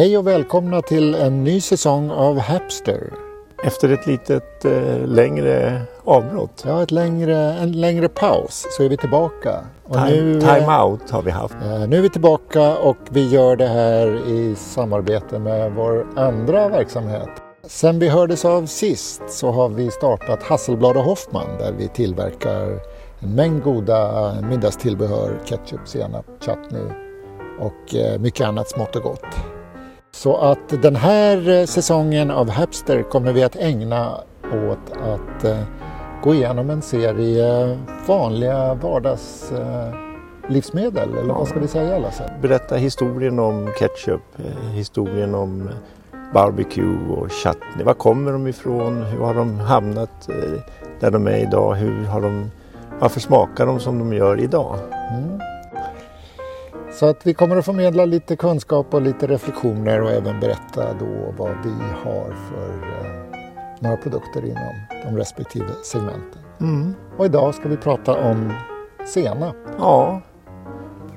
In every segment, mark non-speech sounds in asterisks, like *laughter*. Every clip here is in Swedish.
Hej och välkomna till en ny säsong av Hapster. Efter ett litet eh, längre avbrott. Ja, ett längre, en längre paus så är vi tillbaka. Och time, nu, time out har vi haft. Eh, nu är vi tillbaka och vi gör det här i samarbete med vår andra verksamhet. Sen vi hördes av sist så har vi startat Hasselblad och Hoffman där vi tillverkar en mängd goda middagstillbehör, ketchup, senap, chutney och eh, mycket annat smått och gott. Så att den här eh, säsongen av Hapster kommer vi att ägna åt att eh, gå igenom en serie vanliga vardagslivsmedel, eller vad ska vi säga Lasse? Berätta historien om ketchup, historien om barbecue och chutney. Var kommer de ifrån? Hur har de hamnat där de är idag? Hur har de, varför smakar de som de gör idag? Mm. Så att vi kommer att förmedla lite kunskap och lite reflektioner och även berätta då vad vi har för eh, några produkter inom de respektive segmenten. Mm. Och idag ska vi prata om senap. Ja.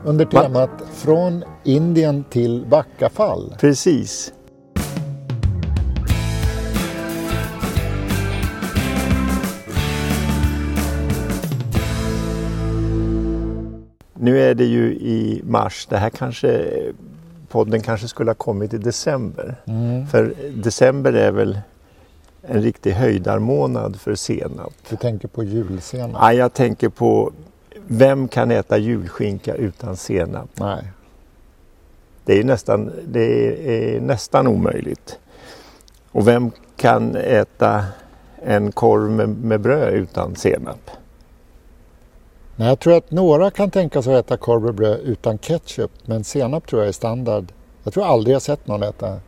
Under temat. Från Indien till Backafall. Precis. Nu är det ju i mars. Det här kanske podden kanske skulle ha kommit i december. Mm. För december är väl en riktig höjdarmånad för senap. Du tänker på julsenap? Nej, jag tänker på vem kan äta julskinka utan senap? Nej. Det är nästan, det är nästan omöjligt. Och vem kan äta en korv med, med bröd utan senap? Nej, jag tror att några kan tänka sig att äta korv och bröd utan ketchup, men senap tror jag är standard. Jag tror aldrig jag sett någon äta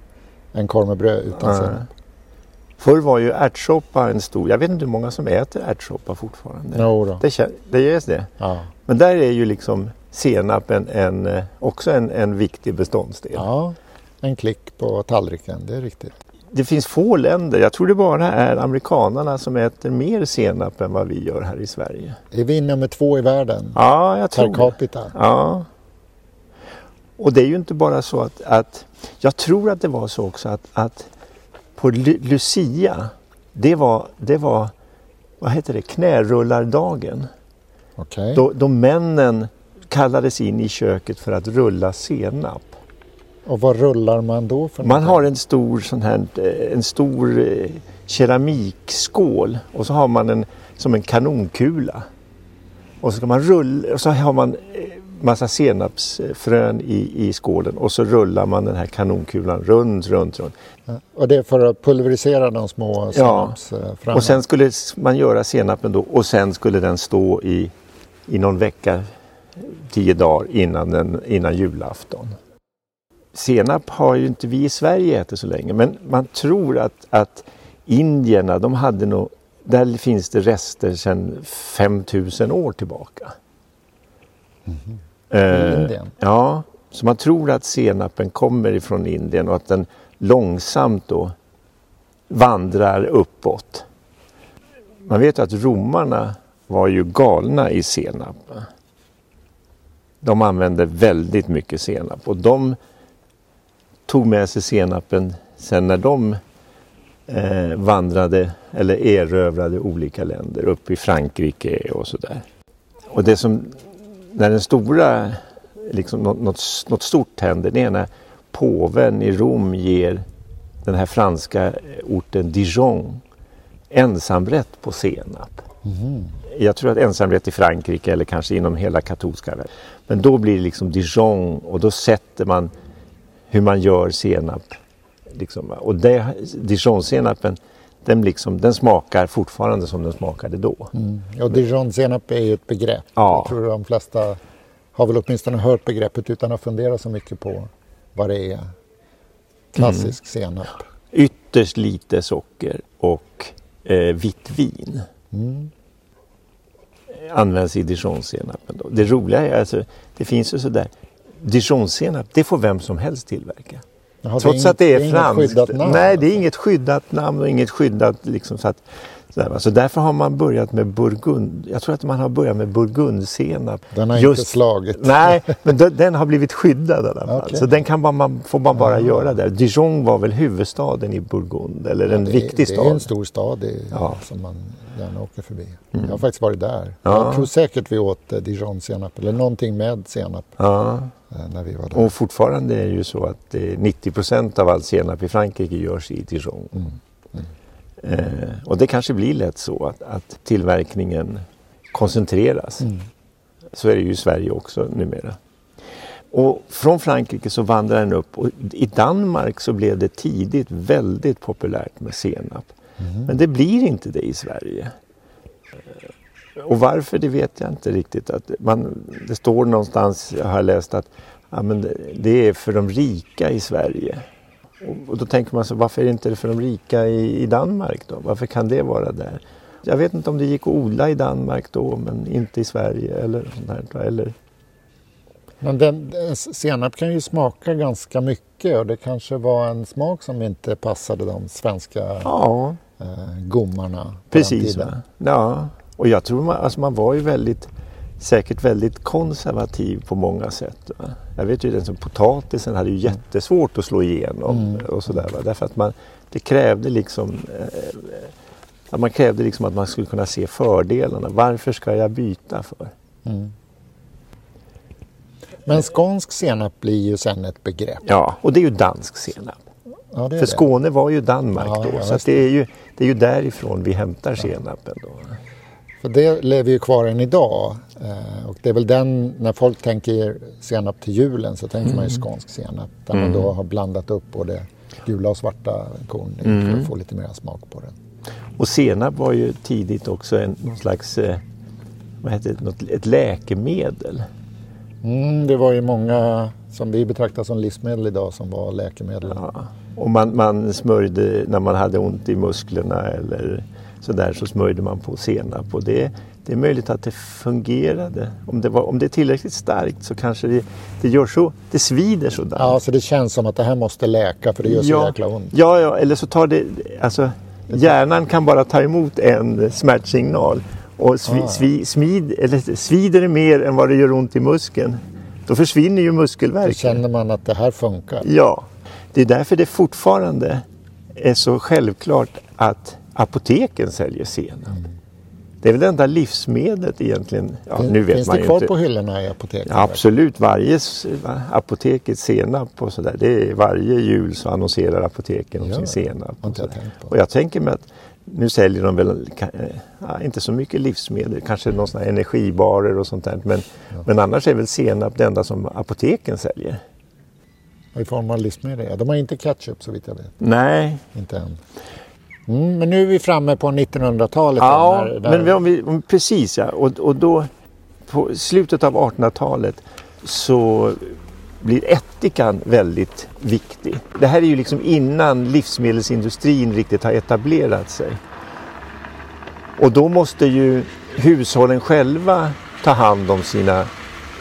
en korv med bröd utan Nej. senap. Förr var ju ärtsoppa en stor, jag vet inte hur många som äter ärtsoppa fortfarande. Jo då. Det, det ges det? Ja. Men där är ju liksom senap en, en, eh, också en, en viktig beståndsdel. Ja, en klick på tallriken, det är riktigt det finns få länder, jag tror det bara är amerikanarna som äter mer senap än vad vi gör här i Sverige. Är vi nummer två i världen? Ja, jag tror Per capita? Ja. Och det är ju inte bara så att, att jag tror att det var så också att, att på Lucia, det var, det var vad heter det, knärullardagen. Okay. Då, då männen kallades in i köket för att rulla senap. Och vad rullar man då för Man har en stor sån här, eh, en stor eh, keramikskål. Och så har man en som en kanonkula. Och så ska man rulla och så har man eh, massa senapsfrön i, i skålen. Och så rullar man den här kanonkulan runt, runt, runt. Och det är för att pulverisera de små senapsfröna? Ja, och sen skulle man göra senapen då. Och sen skulle den stå i, i någon vecka, tio dagar innan, den, innan julafton senap har ju inte vi i Sverige ätit så länge men man tror att, att indierna, de hade nog, där finns det rester sedan 5000 år tillbaka. Mm -hmm. Indien? Ja, så man tror att senapen kommer ifrån Indien och att den långsamt då vandrar uppåt. Man vet att romarna var ju galna i senap. De använde väldigt mycket senap och de tog med sig senapen sen när de eh, vandrade eller erövrade olika länder upp i Frankrike och sådär. Och det som, när den stora, liksom något, något, stort händer, det är när påven i Rom ger den här franska orten Dijon ensamrätt på senap. Mm. Jag tror att ensamrätt i Frankrike eller kanske inom hela katolska världen. Men då blir det liksom Dijon och då sätter man hur man gör senap. Liksom. Och det, dijonsenapen den, liksom, den smakar fortfarande som den smakade då. Mm. Och dijonsenap är ju ett begrepp. Ja. Jag tror de flesta har väl åtminstone hört begreppet utan att fundera så mycket på vad det är. Klassisk mm. senap. Ytterst lite socker och eh, vitt vin. Mm. Används i dijonsenapen. Det roliga är alltså, det finns ju sådär Dijonsenap, det får vem som helst tillverka. Jaha, Trots det att det är, det är franskt. Nej, det är inget skyddat namn och inget skyddat liksom så att Så, så därför har man börjat med burgund. Jag tror att man har börjat med burgundsenap. Den har Just, inte slagit. Nej, *laughs* men den har blivit skyddad i alla fall. Okay. Så den kan man, får man bara ja. göra där. Dijon var väl huvudstaden i Burgund, eller en det, viktig stad. Det är en stor stad i, ja. som man gärna åker förbi. Mm. Jag har faktiskt varit där. Ja. Jag tror säkert vi åt eh, Dijon-senap, eller någonting med senap. Ja. Eh, när vi var där. Och fortfarande är det ju så att 90 procent av all senap i Frankrike görs i Dijon. Mm. Eh, och det kanske blir lätt så att, att tillverkningen koncentreras. Mm. Så är det ju i Sverige också numera. Och från Frankrike så vandrar den upp och i Danmark så blev det tidigt väldigt populärt med senap. Mm. Men det blir inte det i Sverige. Eh, och varför det vet jag inte riktigt. Att man, det står någonstans, jag har läst att ja, men det, det är för de rika i Sverige. Och då tänker man sig, varför är det inte för de rika i, i Danmark då? Varför kan det vara där? Jag vet inte om det gick att odla i Danmark då men inte i Sverige eller sånt här, eller men den, senap kan ju smaka ganska mycket och det kanske var en smak som inte passade de svenska ja. eh, gommarna. Precis. Ja, och jag tror man, alltså man var ju väldigt säkert väldigt konservativ på många sätt. Va? Jag vet ju den som potatisen hade ju mm. jättesvårt att slå igenom mm. och sådär. Va? Därför att man, det krävde liksom eh, man krävde liksom att man skulle kunna se fördelarna. Varför ska jag byta för? Mm. Men skånsk senap blir ju sen ett begrepp. Ja, och det är ju dansk senap. Ja, för Skåne var ju Danmark ja, då, så det, är ju, det är ju därifrån vi hämtar senapen. Då. För det lever ju kvar än idag. Eh, och det är väl den, när folk tänker senap till julen så tänker mm. man ju mm. skånsk senap. Där mm. man då mm. har blandat upp både gula och svarta korn mm. för att få lite mer smak på den. Och senap var ju tidigt också en, någon slags, eh, vad heter det, något, ett läkemedel. Mm, det var ju många som vi betraktar som livsmedel idag som var läkemedel. Ja. Och man, man smörjde när man hade ont i musklerna eller så där så smörjde man på senap. Och det, det är möjligt att det fungerade. Om det, var, om det är tillräckligt starkt så kanske det, det gör så, det svider sådär. Ja, så det känns som att det här måste läka för det gör så ja, jäkla ont. Ja, ja, eller så tar det, alltså hjärnan kan bara ta emot en smärtsignal. Och svi, ah. svi, smid, eller svider det mer än vad det gör ont i muskeln, då försvinner ju muskelvärken. Då känner man att det här funkar. Ja, det är därför det fortfarande är så självklart att apoteken säljer senap. Mm. Det är väl det enda livsmedlet egentligen. Ja, nu vet Finns man det kvar inte. på hyllorna i apoteken? Ja, absolut, varje apotekets senap och sådär. Det är varje jul så annonserar apoteken om ja, sin senap. Och, jag och jag tänker mig att nu säljer de väl ja, inte så mycket livsmedel, kanske någon sån energibarer och sånt där. Men, ja. men annars är väl senap det enda som apoteken säljer. I form av livsmedel. De har inte ketchup så vitt jag vet. Nej. Inte än. Mm, men nu är vi framme på 1900-talet. Ja, där, där... men vi, vi, precis ja. Och, och då på slutet av 1800-talet så blir ättikan väldigt viktig. Det här är ju liksom innan livsmedelsindustrin riktigt har etablerat sig. Och då måste ju hushållen själva ta hand om sina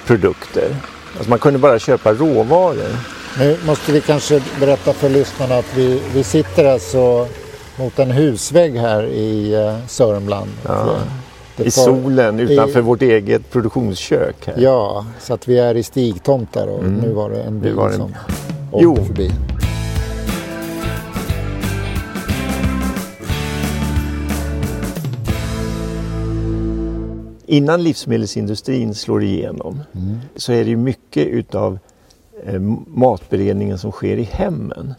produkter. Alltså man kunde bara köpa råvaror. Nu måste vi kanske berätta för lyssnarna att vi, vi sitter alltså mot en husvägg här i uh, Sörmland. Ja. I solen utanför i, vårt eget produktionskök. Här. Ja, så att vi är i stigtomtar och mm. nu var det en bil det en... som åkte jo. förbi. Innan livsmedelsindustrin slår igenom mm. så är det ju mycket utav eh, matberedningen som sker i hemmen.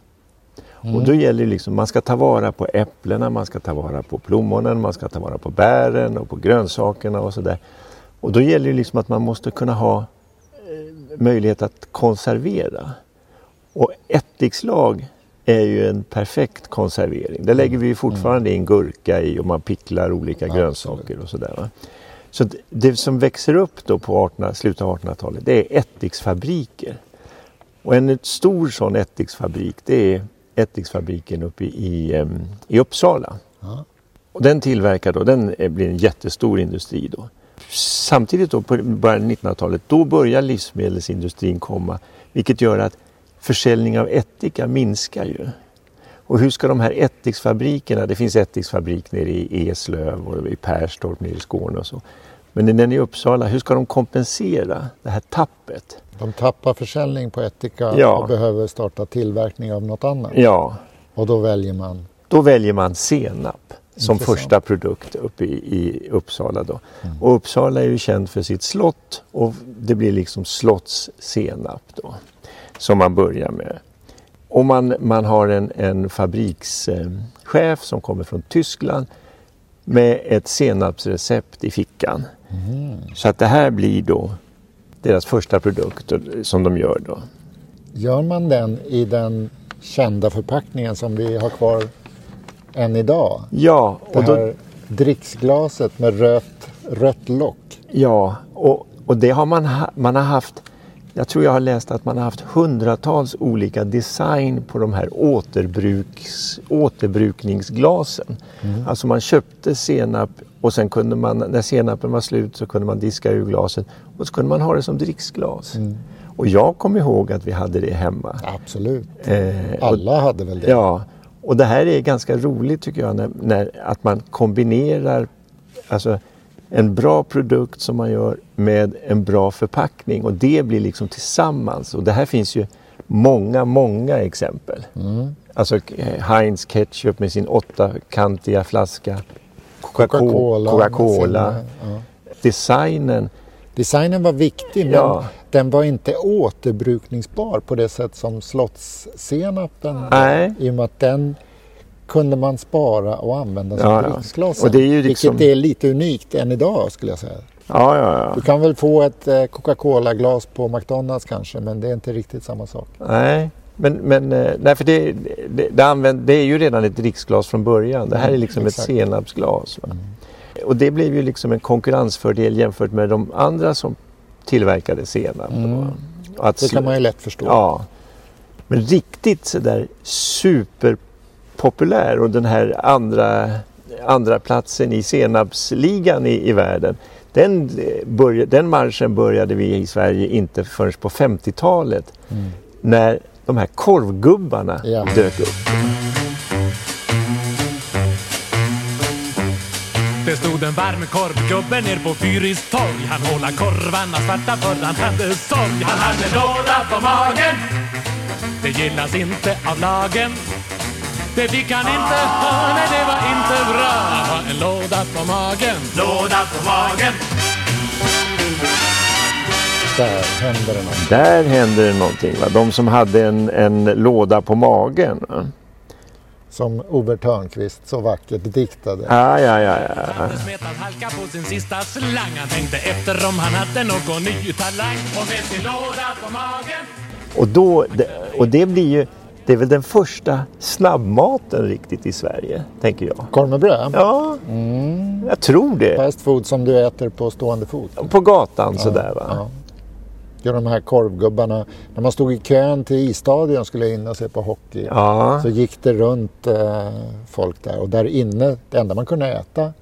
Mm. Och då gäller det liksom, man ska ta vara på äpplena, man ska ta vara på plommonen, man ska ta vara på bären och på grönsakerna och sådär. Och då gäller det liksom att man måste kunna ha eh, möjlighet att konservera. Och ättikslag är ju en perfekt konservering. Det lägger vi fortfarande in gurka i och man picklar olika grönsaker och sådär. Så det som växer upp då på 18, slutet av 1800-talet det är ättiksfabriker. Och en stor sån ättiksfabrik det är ättiksfabriken uppe i, i, i Uppsala. Ja. Och den tillverkar då, den blir en jättestor industri då. Samtidigt då på början av 1900-talet, då börjar livsmedelsindustrin komma vilket gör att försäljning av ättika minskar ju. Och hur ska de här ättiksfabrikerna, det finns ättiksfabrik nere i Eslöv och i Perstorp nere i Skåne och så. Men den i Uppsala, hur ska de kompensera det här tappet? De tappar försäljning på ättika Ja. och behöver starta tillverkning av något annat. Ja, Och då väljer man då väljer man senap som Intressant. första produkt uppe i, i Uppsala. Då. Och Uppsala är ju känd för sitt slott och det blir liksom slottssenap då som man börjar med. Och man, man har en, en fabrikschef som kommer från Tyskland med ett senapsrecept i fickan. Så att det här blir då deras första produkt som de gör då. Gör man den i den kända förpackningen som vi har kvar än idag? Ja, Det och då, här dricksglaset med rött, rött lock. Ja, och, och det har man, ha, man har haft. Jag tror jag har läst att man har haft hundratals olika design på de här återbruks, återbrukningsglasen. Alltså man köpte senap och sen kunde man, när senapen var slut så kunde man diska ur glaset och så kunde man ha det som dricksglas. Och jag kommer ihåg att vi hade det hemma. Absolut. Eh, och- Alla hade väl det. Ja, och det här är ganska roligt tycker jag när, när, att man kombinerar alltså, en bra produkt som man gör med en bra förpackning och det blir liksom tillsammans. Och det här finns ju många, många exempel. Alltså eh, Heinz Ketchup med sin åttakantiga flaska. Coca-Cola. Coca-Cola. Ja. Designen. Designen var viktig men Ja. den var inte återbrukningsbar på det sätt som slottssenapen. Nej. I och med att den kunde man spara och använda som Ja, ja. dricksglas. Ju liksom- Vilket är lite unikt än idag skulle jag säga. Ja, ja, ja. Du kan väl få ett eh, Coca-Cola-glas på McDonalds kanske men det är inte riktigt samma sak. Nej, men, men eh, nej, för det, det, det, använd, det är ju redan ett dricksglas från början. Det här är liksom exakt. ett senapsglas. Va? Och det blev ju liksom en konkurrensfördel jämfört med de andra som tillverkade senap. Och att Det kan man ju lätt förstå. Ja. Men riktigt sådär superpopulär och den här andra, andra platsen i senapsligan i, i världen. Den, eh, börja, den marschen började vi i Sverige inte förrän på 50-talet. När de här korvgubbarna Ja. dök upp. Det stod en varm korvgubbe ner på Fyris torg. Han håla korvarna svarta för han hade sorg. Han hade låda på magen. Det gillas inte av lagen. Det fick han inte. Ha, nej det var inte bra. Han har en låda på magen. Låda på magen Där händer det något. Där hände det någonting. Va? De som hade en, en låda på magen. Va? Som Ove Törnqvist så vackert diktade. Ja, ja, ja, ja. Han smetade halka på sin sista slang Han tänkte efter om han hade någon ny talang Och med sin låda på magen Och, då, det- och det blir ju, det är väl den första snabbmaten riktigt i Sverige, tänker jag. Korv med bröd? Ja, jag tror det. Fast food som du äter på stående fot. På gatan sådär va. Ja. Ja, de här korvgubbarna. När man stod i kön till isstadion och skulle in och se på hockey. Ja, Så gick det runt eh, folk där och där inne, det enda man kunde äta.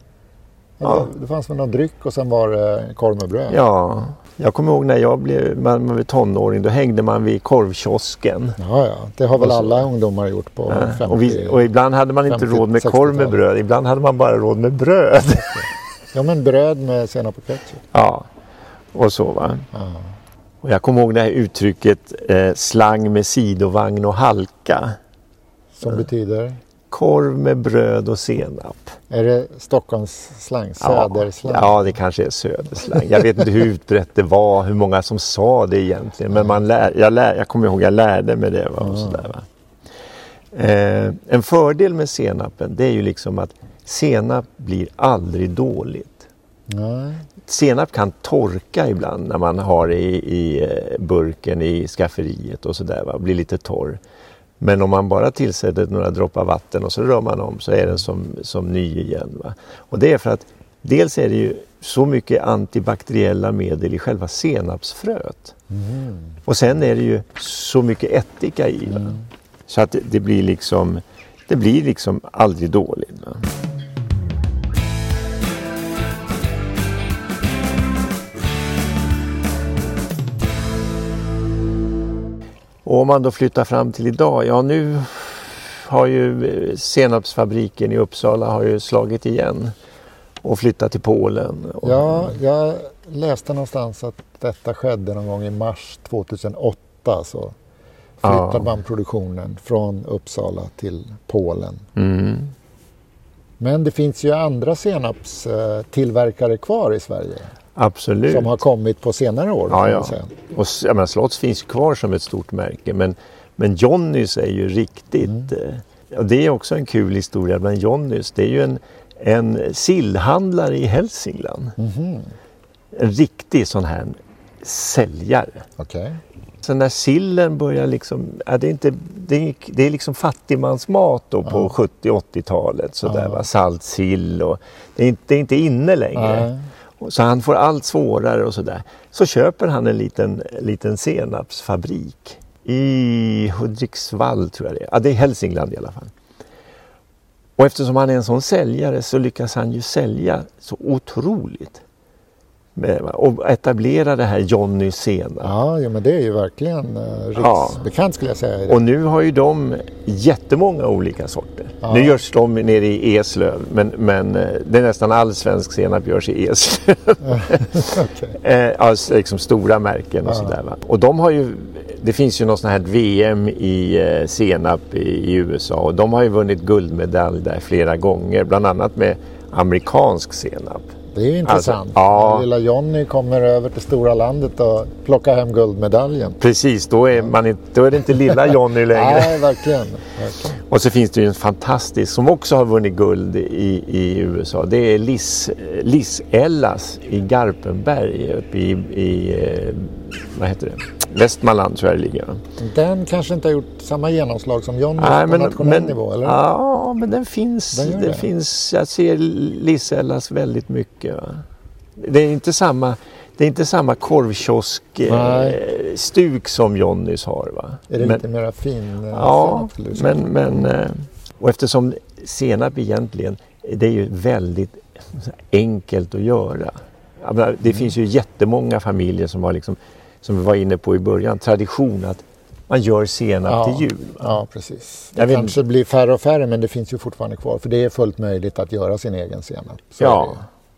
Ja. Det fanns väl någon dryck och sen var det korv med bröd. ja. Jag kommer ihåg när jag blev, man man var tonåring, då hängde man vid korvkiosken. Ja, ja. Det har väl Och så- alla ungdomar gjort på 50 Och, vi, och ibland hade man inte 50, råd med korv med 60-talet. bröd, ibland hade man bara råd med bröd. Ja, men bröd med senap och ketchup. ja, och så va. Ja. Och jag kommer ihåg det här uttrycket eh, slang med sidovagn och halka. Som betyder, Korv med bröd och senap. är det Stockholms slang? Söderslang? Ja, ja, det kanske är söderslang. Jag vet inte hur utbrett det var, hur många som sa det egentligen. Men man lär, jag, lär, jag kommer ihåg jag lärde mig det. Va? Och sådär, va? Eh, en fördel med senapen det är ju liksom att senap blir aldrig dåligt. Nej. Senap kan torka ibland när man har i, i eh, burken i skafferiet och sådär. Blir lite torr. Men om man bara tillsätter några droppar vatten och så rör man om så är den som, som ny igen. Va? Och det är för att dels är det ju så mycket antibakteriella medel i själva senapsfröet. Och sen är det ju så mycket ättika i. Va? Så att det, det blir liksom det blir liksom aldrig dåligt. Va? Och om man då flyttar fram till idag, ja nu har ju eh, senapsfabriken i Uppsala har ju slagit igen och flyttat till Polen. Och, Ja, jag läste någonstans att detta skedde någon gång i mars 2008 så flyttade Ja. man produktionen från Uppsala till Polen. Mm. Men det finns ju andra senapstillverkare kvar i Sverige Absolut. som har kommit på senare år. Ja, ja. Och jag menar, Slotts finns kvar som ett stort märke men, men Johnnys är ju riktigt... Mm. eh, Och det är också en kul historia bland Johnnys. Det är ju en, en sillhandlare i Hälsingland. Mhm. En riktig sån här säljare. Okej. Så när sillen börjar liksom, ja, det, är inte, det, är, det är liksom fattigmansmat då på 70-80-talet. Sådär, Ja. va? Salt sill och det är, inte, det är inte inne längre. Nej. Så han får allt svårare och sådär. Så köper han en liten, liten senapsfabrik i Hudiksvall tror jag det är. Ja, det är Hälsingland i alla fall. Och eftersom han är en sån säljare så lyckas han ju sälja så otroligt. Och etablera det här Johnny Senap. Ja, ja, men det är ju verkligen eh, Ja. riksbekant skulle jag säga. Och nu har ju de jättemånga olika sorter. Ja. Nu görs de nere i Eslöv men, men eh, det är nästan all svensk senap görs i Eslöv. *laughs* Okej. Eh, alltså liksom stora märken och Ja. sådär. Va? Och de har ju, det finns ju något sånt här VM i eh, senap i, i USA och de har ju vunnit guldmedalj där flera gånger. Bland annat med amerikansk senap. Det är ju intressant. ja. När lilla Johnny kommer över till stora landet och plockar hem guldmedaljen. Precis, då är, man inte, då är det inte lilla Johnny *laughs* längre. Nej, verkligen. verkligen. Och så finns det ju en fantastisk som också har vunnit guld i, i USA. Det är Liz, Liz Ellas i Garpenberg uppe i, i eh, vad heter det? Västmanland tror jag det ligger. Den kanske inte har gjort samma genomslag som Johnny Nej, på men, nationell men, nivå, eller? Ja, men den finns. Den det finns jag ser Liz Ellas väldigt mycket. Va? Det är inte samma, det är inte samma korvkiosk-stuk eh, som Johnnys har. Va? Är det Men- lite mera fin eh, Ja, senap, men, men eh, och eftersom senap egentligen, det är ju väldigt enkelt att göra. Det finns ju jättemånga familjer som har liksom, som vi var inne på i början, tradition att man gör senap Ja, till jul. va? Ja, precis. Det Jag vet kanske blir färre och färre men det finns ju fortfarande kvar. För det är fullt möjligt att göra sin egen senap. Så Ja.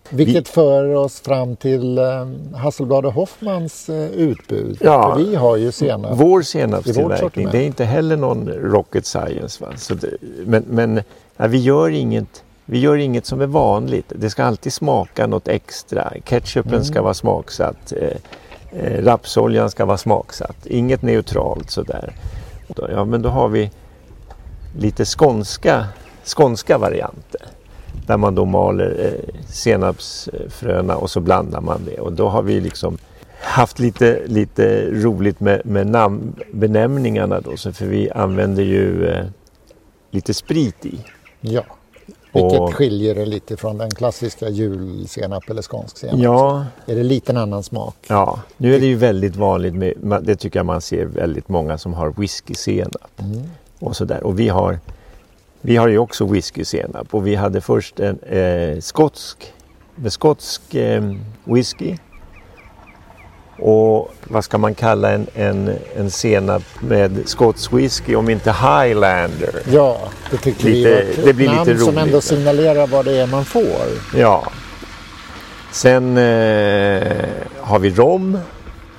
Vilket för oss fram till eh, Hasselblad och Hoffmans eh, utbud. Ja. För vi har ju senap. Vår senapstillverkning, det är inte heller någon rocket science. Det, men men ja, vi, gör inget, vi gör inget som är vanligt. Det ska alltid smaka något extra. Ketchupen Mm. ska vara smaksatt. Eh, Eh, rapsoljan ska vara smaksatt. Inget neutralt sådär. Ja, men då har vi lite skånska, skånska varianter. Där man då maler eh, senapsfröna och så blandar man det. Och då har vi liksom haft lite, lite roligt med, med namnbenämningarna då. För vi använder ju eh, lite sprit i. Ja. Vilket Och- skiljer det lite från den klassiska julsenap eller skånsk senap. Ja, Är det lite en annan smak? ja, nu är det ju väldigt vanligt med, det tycker jag man ser väldigt många som har whisky-senap. Mm. och sådär. Och vi har, vi har ju också whisky-senap och vi hade först en eh, skotsk, med skotsk eh, whisky. Och vad ska man kalla en, en, en senap med skotsk whisky om inte Highlander? Ja, det tycker Lite- vi var ett det blir namn lite som roligt. ändå signalerar vad det är man får. Ja. Sen eh, har vi rom.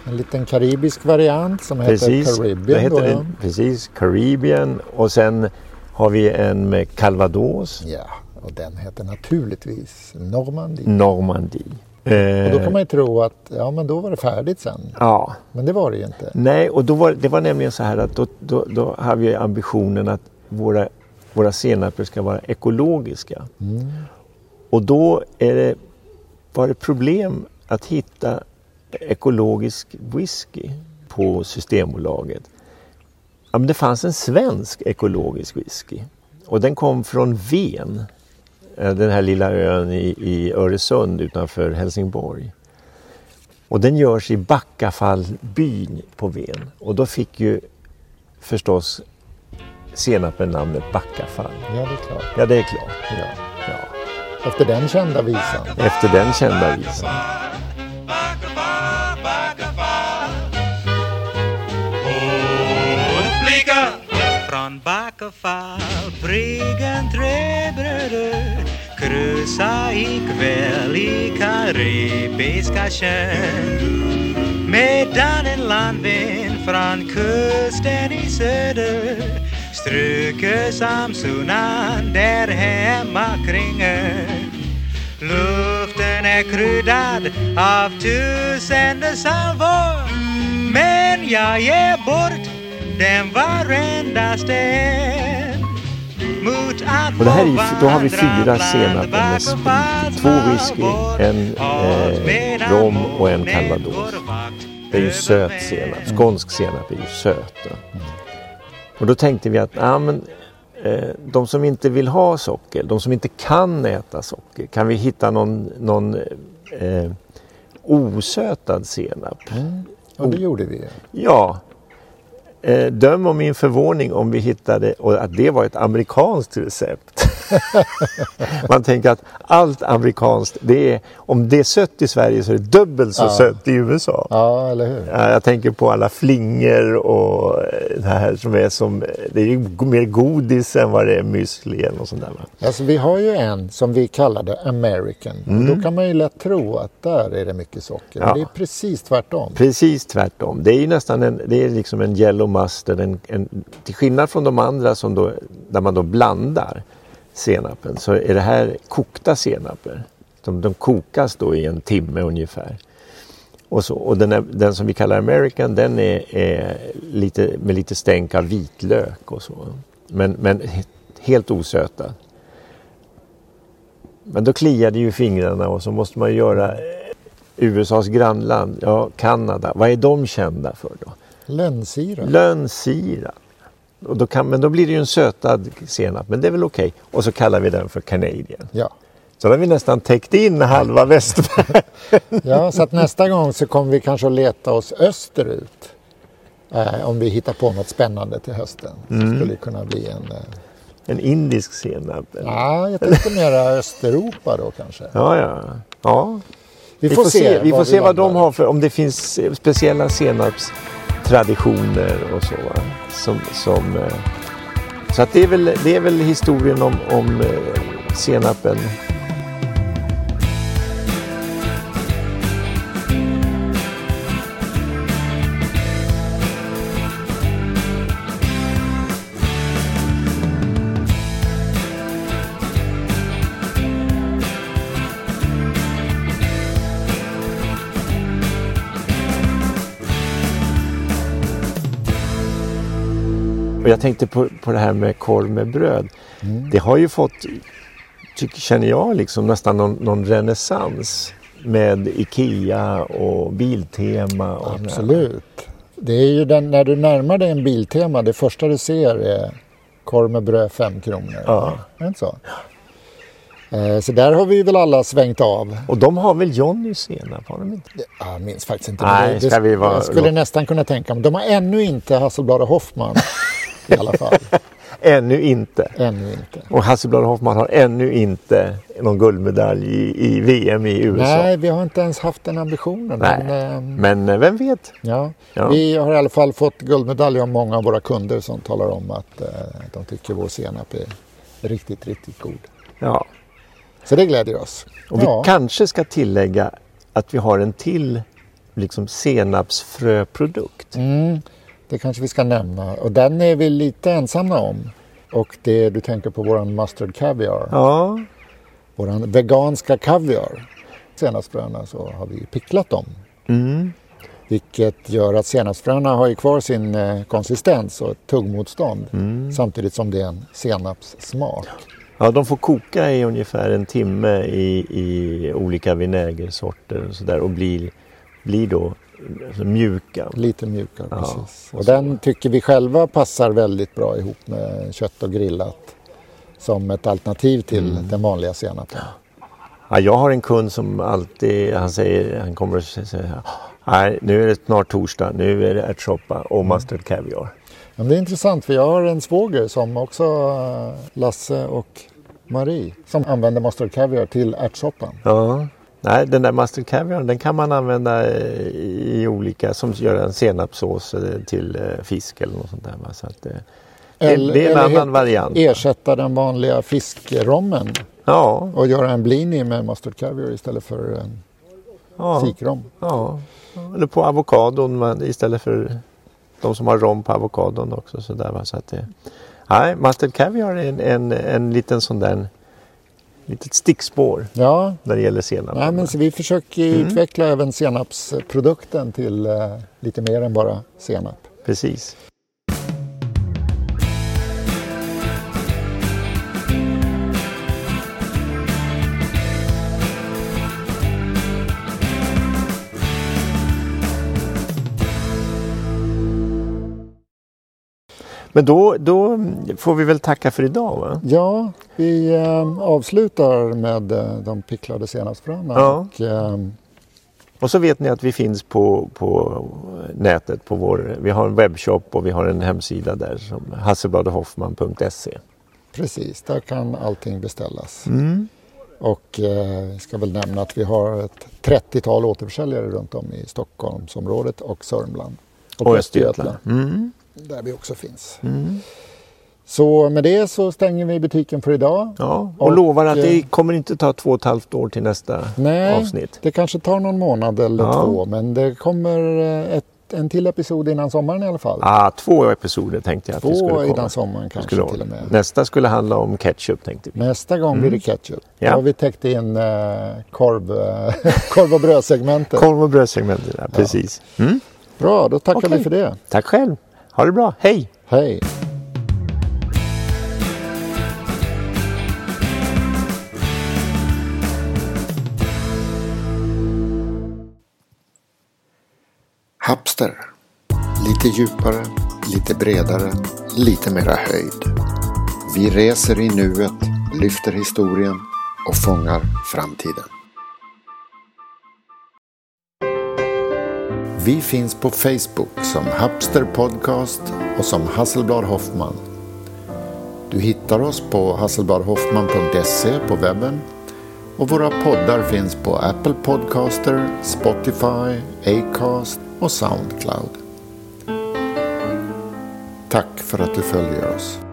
En liten karibisk variant som heter Precis, Caribbean. det heter då, ja. det, precis, Caribbean. Och sen har vi en med calvados, ja, och den heter naturligtvis Normandie. Normandie. Och då Eh, kan man ju tro att ja, men då var det färdigt sen. ja, Men det var det ju inte. Nej, och då var, det var nämligen så här att då, då, då har vi ambitionen att våra, våra senaper ska vara ekologiska. Mm. Och då är det, var det problem att hitta ekologisk whisky på Systembolaget. Ja, men det fanns en svensk ekologisk whisky och den kom från Ven, eh, den här lilla ön i, i Öresund utanför Helsingborg. Och den görs i Backafallbyn på Ven. Och då fick ju förstås senapen namnet Backafall. Ja, det är klart. Ja, det är klart. Ja. Ja. Efter den kända visan. Efter den kända visan. Från Backafall Bryggen tre bröder Krusa ikväll i Karibiska sjön Medan en landvind från kusten i söder. Stryker samsunan där hemma kring ön Luften är kryddad av tusende salvor. Men jag ger bort den varendaste. en och det här är, då har vi fyra bland senaper med sprit. Två whisky, en eh, rom och en calvados. Det är ju söt senap. Skånsk senap är ju söt. då. Och då tänkte vi att ja, men, eh, de som inte vill ha socker, de som inte kan äta socker, kan vi hitta någon, någon eh, osötad senap? Och det gjorde vi. Ja. Eh, döm om min förvåning om vi hittade och att det var ett amerikanskt recept. *laughs* Man tänker att allt amerikanskt, det är, om det är sött i Sverige så är det dubbelt så Ja. sött i USA. Ja, eller hur? Ja, Jag tänker på alla flingor och eh, det här som är som, det är ju mer godis än vad det är müsli något sånt där. Alltså vi har ju en som vi kallade American. Och då kan man ju lätt tro att där är det mycket socker. Ja. Men det är precis tvärtom. Precis tvärtom. Det är ju nästan en, det är liksom en yellow masten, En, en, till skillnad från de andra som då, där man då blandar senapen så är det här kokta senaper. De, de kokas då i en timme ungefär. Och, så, och den, är, den som vi kallar American den är, är lite, med lite stänk av vitlök och så. Men, men helt osöta. Men då kliar det ju i fingrarna och så måste man göra USAs grannland, ja Kanada, vad är de kända för då? Lönnsirap. Lönnsirap. Och då kan, men då blir det ju en sötad senap, men det är väl okej. Och så kallar vi den för Canadian. Ja. Så då har vi nästan täckt in halva västvärlden. *laughs* ja, så att nästa gång så kommer vi kanske att leta oss österut. Eh, om vi hittar på något spännande till hösten. Så Mm. skulle det kunna bli en... Eh, En indisk senap. eller? ja, jag tänkte mera Östeuropa då kanske. Ja, ja. ja. Vi får, se, vi får var se vad de har för, om det finns speciella traditioner och så. Va? Som, som, eh, så att det, är väl, det är väl historien om, om eh, senapen. Tänkte på, på det här med korv med bröd. Det har ju fått, tycker, känner jag, liksom nästan någon, någon renässans med Ikea och Biltema. Och. Absolut. Det är ju den, när du närmar dig en Biltema, det första du ser är korv med bröd 5 kronor. Ja. Är det inte så? Eh, Så där har vi väl alla svängt av. Och de har väl Johnny senap? Har de inte? Ja, Jag minns faktiskt inte. Nej, det, ska vi vara- Jag skulle nästan kunna tänka mig. De har ännu inte Hasselblad och Hoffman i alla fall. *laughs* Ännu inte. Ännu inte. Och Hasselblad Hoffman har ännu inte någon guldmedalj i, i VM i USA. Nej, vi har inte ens haft den ambitionen. Nej. Men, eh, Men eh, vem vet? ja. Ja. Vi har i alla fall fått guldmedalj av många av våra kunder som talar om att eh, de tycker vår senap är riktigt, riktigt god. Ja. Så det glädjer oss. Och vi ja. kanske ska tillägga att vi har en till liksom senapsfröprodukt. Mm, det kanske vi ska nämna. Och den är vi lite ensamma om. Och det du tänker på våran mustard caviar. Ja, Våran veganska kaviar. Senapsfröna så har vi picklat dem. mm. Vilket gör att senapsfröna har ju kvar sin eh, konsistens och tuggmotstånd. Mm. Samtidigt som det är en senapssmak. ja de får koka i ungefär en timme i, i olika vinägersorter och sådär och blir, blir då alltså, mjuka. Lite mjukare Ja, precis. och Och den tycker vi själva passar väldigt bra ihop med kött och grillat. Som ett alternativ till Mm. den vanliga senapen. Ja, jag har en kund som alltid, han säger, han kommer att säga Nej, nu är det snart torsdag, nu är det ärtsoppa och mustard caviar. Men det är intressant för jag har en svåger som också, Lasse och Marie, som använder mustard caviar till ärtsoppan. Ja. Nej, den där mustard caviar den kan man använda eh, i olika, som gör en senapssås eh, till eh, fisk eller något sånt där. Så att, det, Eller- det är en annan variant. Ersätta den vanliga fiskrommen Ja, och göra en blini med mustard caviar istället för en ja, fikrom. ja. Eller på avokadon istället för de som har rom på avokadon också. Så där, va? Så att det, nej, mustard caviar är en, en, en liten sån där litet stickspår Ja, när det gäller senap. nej, men så vi försöker Mm. utveckla även senapsprodukten till eh, lite mer än bara senap. Precis. Men då, då får vi väl tacka för idag va? Ja, vi eh, avslutar med eh, de picklade senapsfröna. Ja. Och, eh, Och så vet ni att vi finns på, på nätet. På vår, vi har en webbshop och vi har en hemsida där som hasselbladhoffman.se. precis, där kan allting beställas. Mm. Och eh, ska väl nämna att vi har ett 30-tal återförsäljare runt om i Stockholmsområdet och Sörmland. Och Östergötland. Mm. Där vi också finns. Mm. Så med det så stänger vi butiken för idag. Ja, och, Och, lovar att det eh, kommer inte ta två och ett halvt år till nästa Nej, avsnitt. det kanske tar någon månad eller Ja. två men det kommer eh, ett, en till episod innan sommaren i alla fall. Ah, två episoder tänkte jag att det skulle Två komma. innan sommaren kanske Skulle till och med. Nästa skulle handla om ketchup tänkte vi. Nästa gång blir det ketchup. Mm. Ja. Då har vi täckt in eh, korv, *laughs* korv och brödsegmentet. Korv och brödsegmentet, ja, precis. Mm. Bra, då tackar Okej. vi för det. Tack själv. Ha det bra. Hej! Hej! Hapster. Lite djupare, lite bredare, lite mera höjd. Vi reser i nuet, lyfter historien och fångar framtiden. Vi finns på Facebook som Hapster Podcast och som Hasselblad Hoffman. Du hittar oss på hasselbladhoffman.se på webben och våra poddar finns på Apple Podcaster, Spotify, Acast och Soundcloud. Tack för att du följer oss.